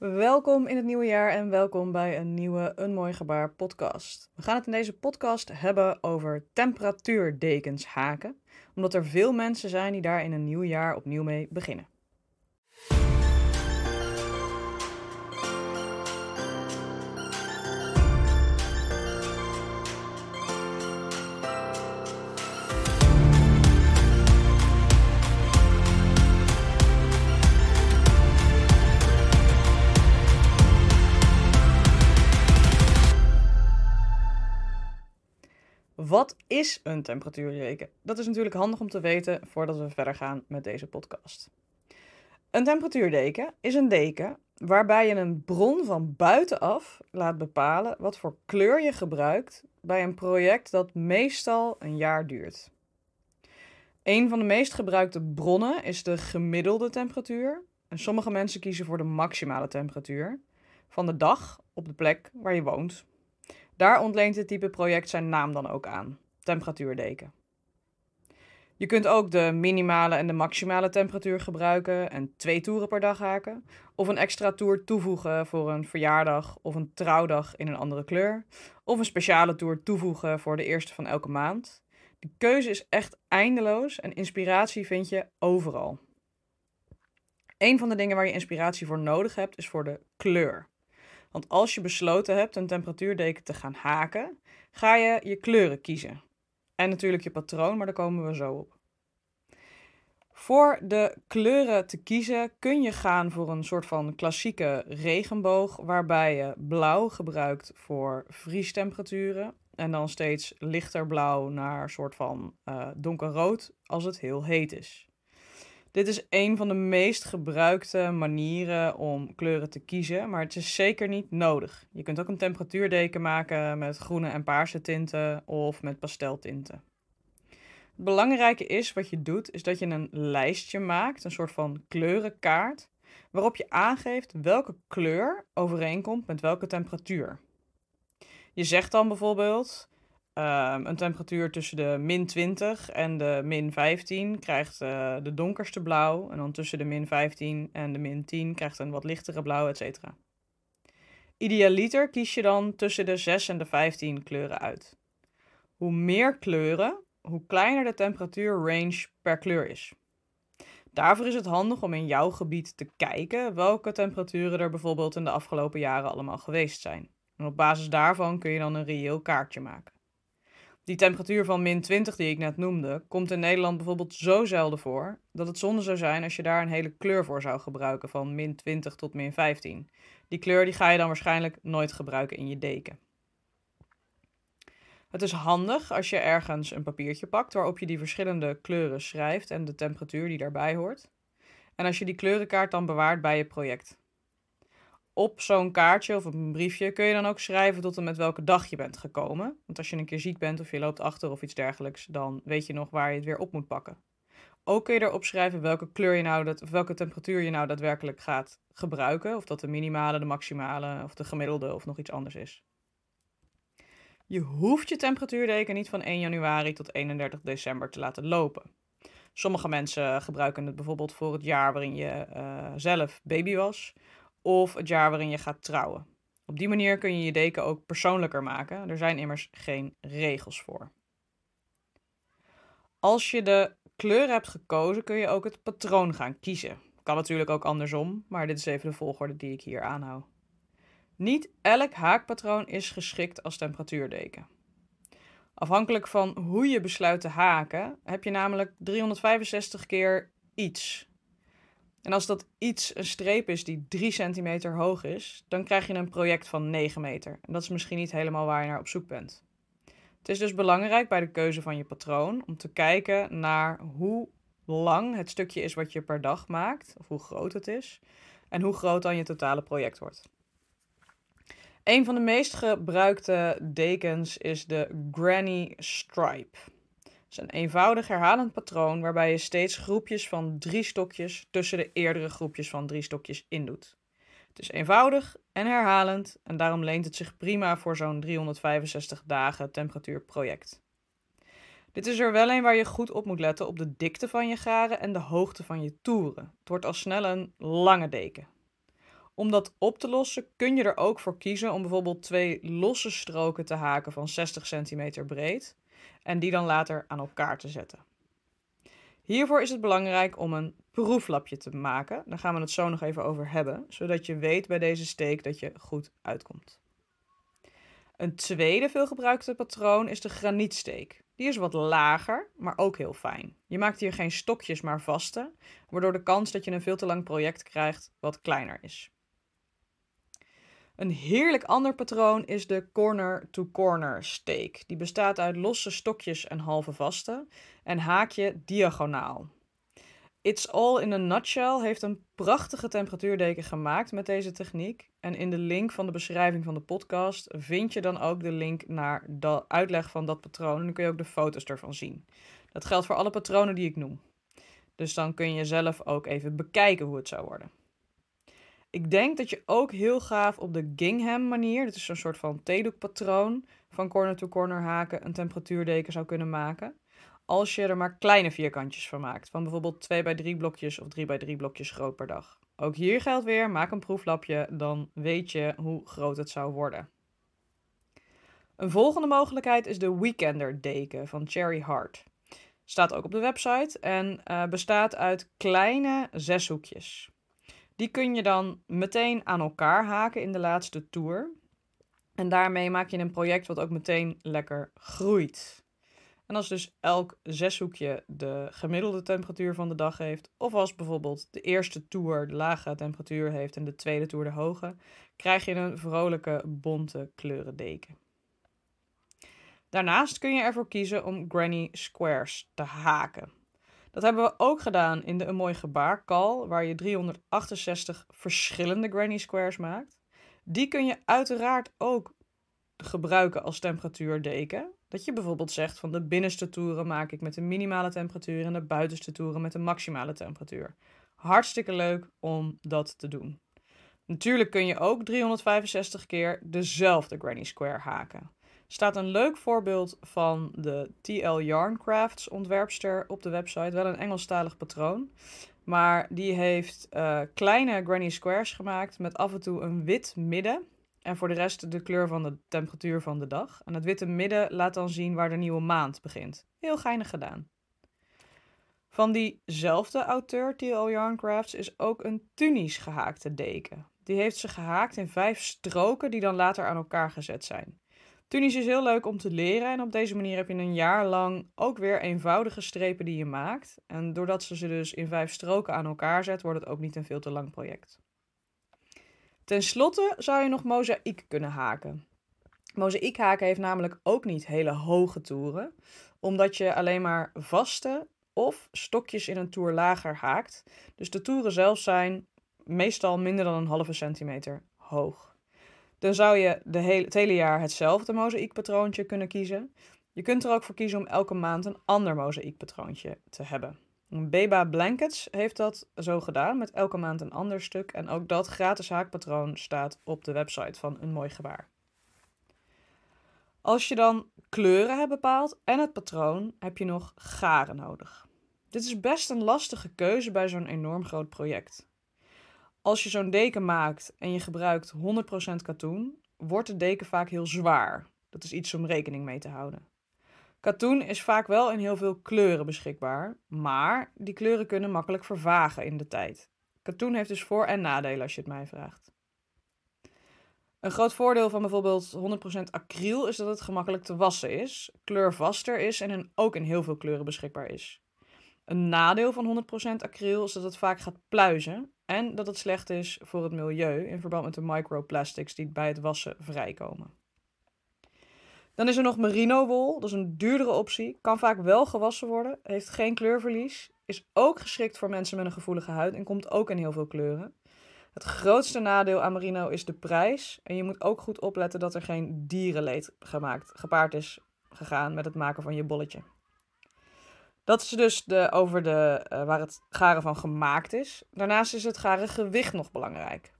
Welkom in het nieuwe jaar en welkom bij een nieuwe Een Mooi Gebaar podcast. We gaan het in deze podcast hebben over temperatuurdekens haken, omdat er veel mensen zijn die daar in een nieuw jaar opnieuw mee beginnen. Is een temperatuurdeken? Dat is natuurlijk handig om te weten voordat we verder gaan met deze podcast. Een temperatuurdeken is een deken waarbij je een bron van buitenaf laat bepalen wat voor kleur je gebruikt bij een project dat meestal een jaar duurt. Een van de meest gebruikte bronnen is de gemiddelde temperatuur. En sommige mensen kiezen voor de maximale temperatuur van de dag op de plek waar je woont. Daar ontleent het type project zijn naam dan ook aan: temperatuurdeken. Je kunt ook de minimale en de maximale temperatuur gebruiken en twee toeren per dag haken. Of een extra toer toevoegen voor een verjaardag of een trouwdag in een andere kleur. Of een speciale toer toevoegen voor de eerste van elke maand. De keuze is echt eindeloos en inspiratie vind je overal. Een van de dingen waar je inspiratie voor nodig hebt is voor de kleur. Want als je besloten hebt een temperatuurdeken te gaan haken, ga je je kleuren kiezen. En natuurlijk je patroon, maar daar komen we zo op. Voor de kleuren te kiezen kun je gaan voor een soort van klassieke regenboog, waarbij je blauw gebruikt voor vriestemperaturen en dan steeds lichter blauw naar een soort van uh, donkerrood als het heel heet is. Dit is een van de meest gebruikte manieren om kleuren te kiezen, maar het is zeker niet nodig. Je kunt ook een temperatuurdeken maken met groene en paarse tinten of met pasteltinten. Het belangrijke is wat je doet, is dat je een lijstje maakt, een soort van kleurenkaart, waarop je aangeeft welke kleur overeenkomt met welke temperatuur. Je zegt dan bijvoorbeeld Ehm, een temperatuur tussen de min 20 en de min 15 krijgt uh, de donkerste blauw. En dan tussen de min 15 en de min 10 krijgt een wat lichtere blauw, et cetera. Idealiter kies je dan tussen de 6 en de 15 kleuren uit. Hoe meer kleuren, hoe kleiner de temperatuurrange per kleur is. Daarvoor is het handig om in jouw gebied te kijken welke temperaturen er bijvoorbeeld in de afgelopen jaren allemaal geweest zijn. En op basis daarvan kun je dan een reëel kaartje maken. Die temperatuur van min 20 die ik net noemde, komt in Nederland bijvoorbeeld zo zelden voor dat het zonde zou zijn als je daar een hele kleur voor zou gebruiken van min 20 tot min 15. Die kleur die ga je dan waarschijnlijk nooit gebruiken in je deken. Het is handig als je ergens een papiertje pakt waarop je die verschillende kleuren schrijft en de temperatuur die daarbij hoort. En als je die kleurenkaart dan bewaart bij je project op zo'n kaartje of op een briefje kun je dan ook schrijven tot en met welke dag je bent gekomen. Want als je een keer ziek bent of je loopt achter of iets dergelijks, dan weet je nog waar je het weer op moet pakken. Ook kun je erop schrijven welke kleur je nou, dat, of welke temperatuur je nou daadwerkelijk gaat gebruiken. Of dat de minimale, de maximale of de gemiddelde of nog iets anders is. Je hoeft je temperatuurdeken niet van 1 januari tot 31 december te laten lopen. Sommige mensen gebruiken het bijvoorbeeld voor het jaar waarin je uh, zelf baby was of het jaar waarin je gaat trouwen. Op die manier kun je je deken ook persoonlijker maken. Er zijn immers geen regels voor. Als je de kleur hebt gekozen, kun je ook het patroon gaan kiezen. Kan natuurlijk ook andersom, maar dit is even de volgorde die ik hier aanhoud. Niet elk haakpatroon is geschikt als temperatuurdeken. Afhankelijk van hoe je besluit te haken, heb je namelijk 365 keer iets. En als dat iets een streep is die 3 centimeter hoog is, dan krijg je een project van 9 meter. En dat is misschien niet helemaal waar je naar op zoek bent. Het is dus belangrijk bij de keuze van je patroon om te kijken naar hoe lang het stukje is wat je per dag maakt, of hoe groot het is, en hoe groot dan je totale project wordt. Een van de meest gebruikte dekens is de Granny Stripe is een eenvoudig herhalend patroon waarbij je steeds groepjes van drie stokjes tussen de eerdere groepjes van drie stokjes indoet. Het is eenvoudig en herhalend en daarom leent het zich prima voor zo'n 365 dagen temperatuurproject. Dit is er wel een waar je goed op moet letten op de dikte van je garen en de hoogte van je toeren. Het wordt al snel een lange deken. Om dat op te lossen kun je er ook voor kiezen om bijvoorbeeld twee losse stroken te haken van 60 centimeter breed en die dan later aan elkaar te zetten. Hiervoor is het belangrijk om een proeflapje te maken. Daar gaan we het zo nog even over hebben, zodat je weet bij deze steek dat je goed uitkomt. Een tweede veelgebruikte patroon is de granietsteek. Die is wat lager, maar ook heel fijn. Je maakt hier geen stokjes, maar vaste, waardoor de kans dat je een veel te lang project krijgt wat kleiner is. Een heerlijk ander patroon is de corner-to-corner steek. Die bestaat uit losse stokjes en halve vaste en haak je diagonaal. It's All in a Nutshell heeft een prachtige temperatuurdeken gemaakt met deze techniek. En in de link van de beschrijving van de podcast vind je dan ook de link naar de uitleg van dat patroon. En dan kun je ook de foto's ervan zien. Dat geldt voor alle patronen die ik noem. Dus dan kun je zelf ook even bekijken hoe het zou worden. Ik denk dat je ook heel gaaf op de Gingham manier, dat is zo'n soort van theedoekpatroon van corner to corner haken, een temperatuurdeken zou kunnen maken. Als je er maar kleine vierkantjes van maakt, van bijvoorbeeld 2 bij 3 blokjes of 3 bij 3 blokjes groot per dag. Ook hier geldt weer, maak een proeflapje, dan weet je hoe groot het zou worden. Een volgende mogelijkheid is de Weekender deken van Cherry Hart. Staat ook op de website en uh, bestaat uit kleine zeshoekjes. Die kun je dan meteen aan elkaar haken in de laatste tour. En daarmee maak je een project wat ook meteen lekker groeit. En als dus elk zeshoekje de gemiddelde temperatuur van de dag heeft, of als bijvoorbeeld de eerste toer de lage temperatuur heeft en de tweede toer de hoge, krijg je een vrolijke bonte kleurendeken. Daarnaast kun je ervoor kiezen om granny squares te haken. Dat hebben we ook gedaan in de Een Mooi Gebaar call, waar je 368 verschillende granny squares maakt. Die kun je uiteraard ook gebruiken als temperatuurdeken. Dat je bijvoorbeeld zegt van de binnenste toeren maak ik met een minimale temperatuur en de buitenste toeren met een maximale temperatuur. Hartstikke leuk om dat te doen. Natuurlijk kun je ook 365 keer dezelfde granny square haken staat een leuk voorbeeld van de TL Yarncrafts ontwerpster op de website. Wel een Engelstalig patroon. Maar die heeft uh, kleine granny squares gemaakt met af en toe een wit midden. En voor de rest de kleur van de temperatuur van de dag. En het witte midden laat dan zien waar de nieuwe maand begint. Heel geinig gedaan. Van diezelfde auteur, TL Yarncrafts, is ook een Tunis gehaakte deken. Die heeft ze gehaakt in vijf stroken die dan later aan elkaar gezet zijn. Tunis is heel leuk om te leren en op deze manier heb je een jaar lang ook weer eenvoudige strepen die je maakt. En doordat ze ze dus in vijf stroken aan elkaar zet, wordt het ook niet een veel te lang project. Ten slotte zou je nog mozaïek kunnen haken. Mozaïek haken heeft namelijk ook niet hele hoge toeren, omdat je alleen maar vaste of stokjes in een toer lager haakt. Dus de toeren zelf zijn meestal minder dan een halve centimeter hoog. Dan zou je de hele, het hele jaar hetzelfde mozaïekpatroontje kunnen kiezen. Je kunt er ook voor kiezen om elke maand een ander mozaïekpatroontje te hebben. Beba Blankets heeft dat zo gedaan, met elke maand een ander stuk. En ook dat gratis haakpatroon staat op de website van Een Mooi Gebaar. Als je dan kleuren hebt bepaald en het patroon, heb je nog garen nodig. Dit is best een lastige keuze bij zo'n enorm groot project. Als je zo'n deken maakt en je gebruikt 100% katoen, wordt de deken vaak heel zwaar. Dat is iets om rekening mee te houden. Katoen is vaak wel in heel veel kleuren beschikbaar, maar die kleuren kunnen makkelijk vervagen in de tijd. Katoen heeft dus voor- en nadelen als je het mij vraagt. Een groot voordeel van bijvoorbeeld 100% acryl is dat het gemakkelijk te wassen is, kleurvaster is en ook in heel veel kleuren beschikbaar is. Een nadeel van 100% acryl is dat het vaak gaat pluizen en dat het slecht is voor het milieu in verband met de microplastics die bij het wassen vrijkomen. Dan is er nog merino wol, dat is een duurdere optie, kan vaak wel gewassen worden, heeft geen kleurverlies, is ook geschikt voor mensen met een gevoelige huid en komt ook in heel veel kleuren. Het grootste nadeel aan merino is de prijs en je moet ook goed opletten dat er geen dierenleed gemaakt, gepaard is gegaan met het maken van je bolletje. Dat is dus de, over de, uh, waar het garen van gemaakt is. Daarnaast is het garen gewicht nog belangrijk.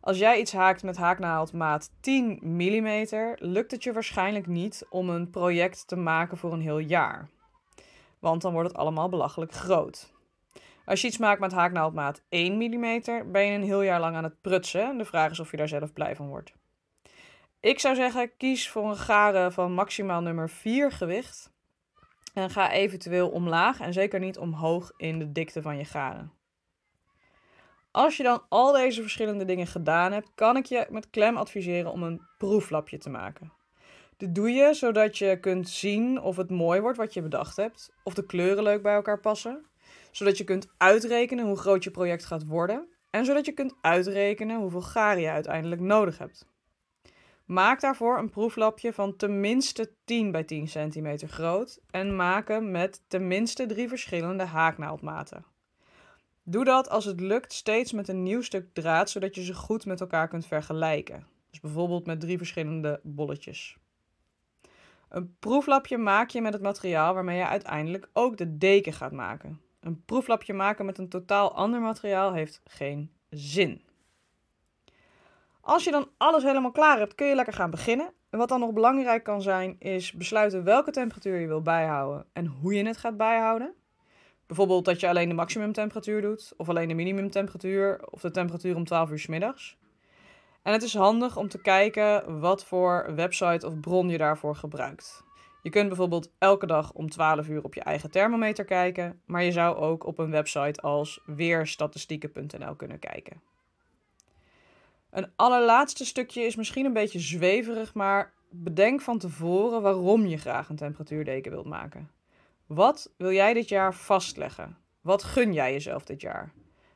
Als jij iets haakt met haaknaald maat 10 mm, lukt het je waarschijnlijk niet om een project te maken voor een heel jaar. Want dan wordt het allemaal belachelijk groot. Als je iets maakt met haaknaaldmaat 1 mm, ben je een heel jaar lang aan het prutsen. De vraag is of je daar zelf blij van wordt. Ik zou zeggen, kies voor een garen van maximaal nummer 4 gewicht. En ga eventueel omlaag en zeker niet omhoog in de dikte van je garen. Als je dan al deze verschillende dingen gedaan hebt, kan ik je met klem adviseren om een proeflapje te maken. Dit doe je zodat je kunt zien of het mooi wordt wat je bedacht hebt, of de kleuren leuk bij elkaar passen, zodat je kunt uitrekenen hoe groot je project gaat worden en zodat je kunt uitrekenen hoeveel garen je uiteindelijk nodig hebt. Maak daarvoor een proeflapje van tenminste 10 bij 10 centimeter groot en maak hem met tenminste drie verschillende haaknaaldmaten. Doe dat als het lukt steeds met een nieuw stuk draad, zodat je ze goed met elkaar kunt vergelijken. Dus bijvoorbeeld met drie verschillende bolletjes. Een proeflapje maak je met het materiaal waarmee je uiteindelijk ook de deken gaat maken. Een proeflapje maken met een totaal ander materiaal heeft geen zin. Als je dan alles helemaal klaar hebt, kun je lekker gaan beginnen. En wat dan nog belangrijk kan zijn, is besluiten welke temperatuur je wil bijhouden en hoe je het gaat bijhouden. Bijvoorbeeld dat je alleen de maximumtemperatuur doet, of alleen de minimumtemperatuur, of de temperatuur om 12 uur s middags. En het is handig om te kijken wat voor website of bron je daarvoor gebruikt. Je kunt bijvoorbeeld elke dag om 12 uur op je eigen thermometer kijken, maar je zou ook op een website als weerstatistieken.nl kunnen kijken. Een allerlaatste stukje is misschien een beetje zweverig, maar bedenk van tevoren waarom je graag een temperatuurdeken wilt maken. Wat wil jij dit jaar vastleggen? Wat gun jij jezelf dit jaar?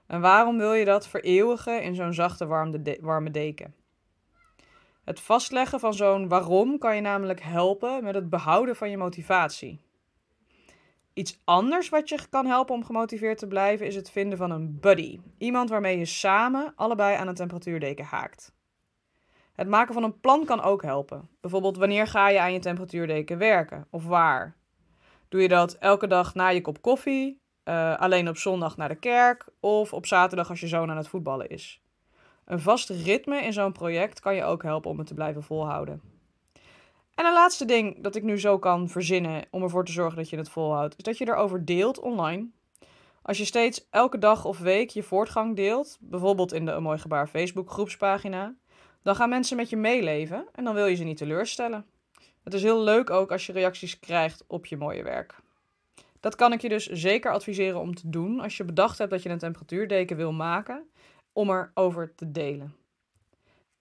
En waarom wil je dat vereeuwigen in zo'n zachte warme deken? Het vastleggen van zo'n waarom kan je namelijk helpen met het behouden van je motivatie. Iets anders wat je kan helpen om gemotiveerd te blijven is het vinden van een buddy. Iemand waarmee je samen allebei aan een temperatuurdeken haakt. Het maken van een plan kan ook helpen. Bijvoorbeeld wanneer ga je aan je temperatuurdeken werken of waar? Doe je dat elke dag na je kop koffie, uh, alleen op zondag naar de kerk of op zaterdag als je zoon aan het voetballen is? Een vast ritme in zo'n project kan je ook helpen om het te blijven volhouden. En een laatste ding dat ik nu zo kan verzinnen om ervoor te zorgen dat je het volhoudt, is dat je erover deelt online. Als je steeds elke dag of week je voortgang deelt, bijvoorbeeld in de Een Mooi Gebaar Facebook groepspagina, dan gaan mensen met je meeleven en dan wil je ze niet teleurstellen. Het is heel leuk ook als je reacties krijgt op je mooie werk. Dat kan ik je dus zeker adviseren om te doen als je bedacht hebt dat je een temperatuurdeken wil maken, om erover te delen.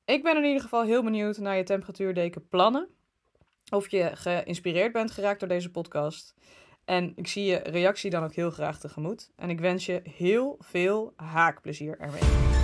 Ik ben in ieder geval heel benieuwd naar je temperatuurdeken plannen. Of je geïnspireerd bent geraakt door deze podcast. En ik zie je reactie dan ook heel graag tegemoet. En ik wens je heel veel haakplezier ermee.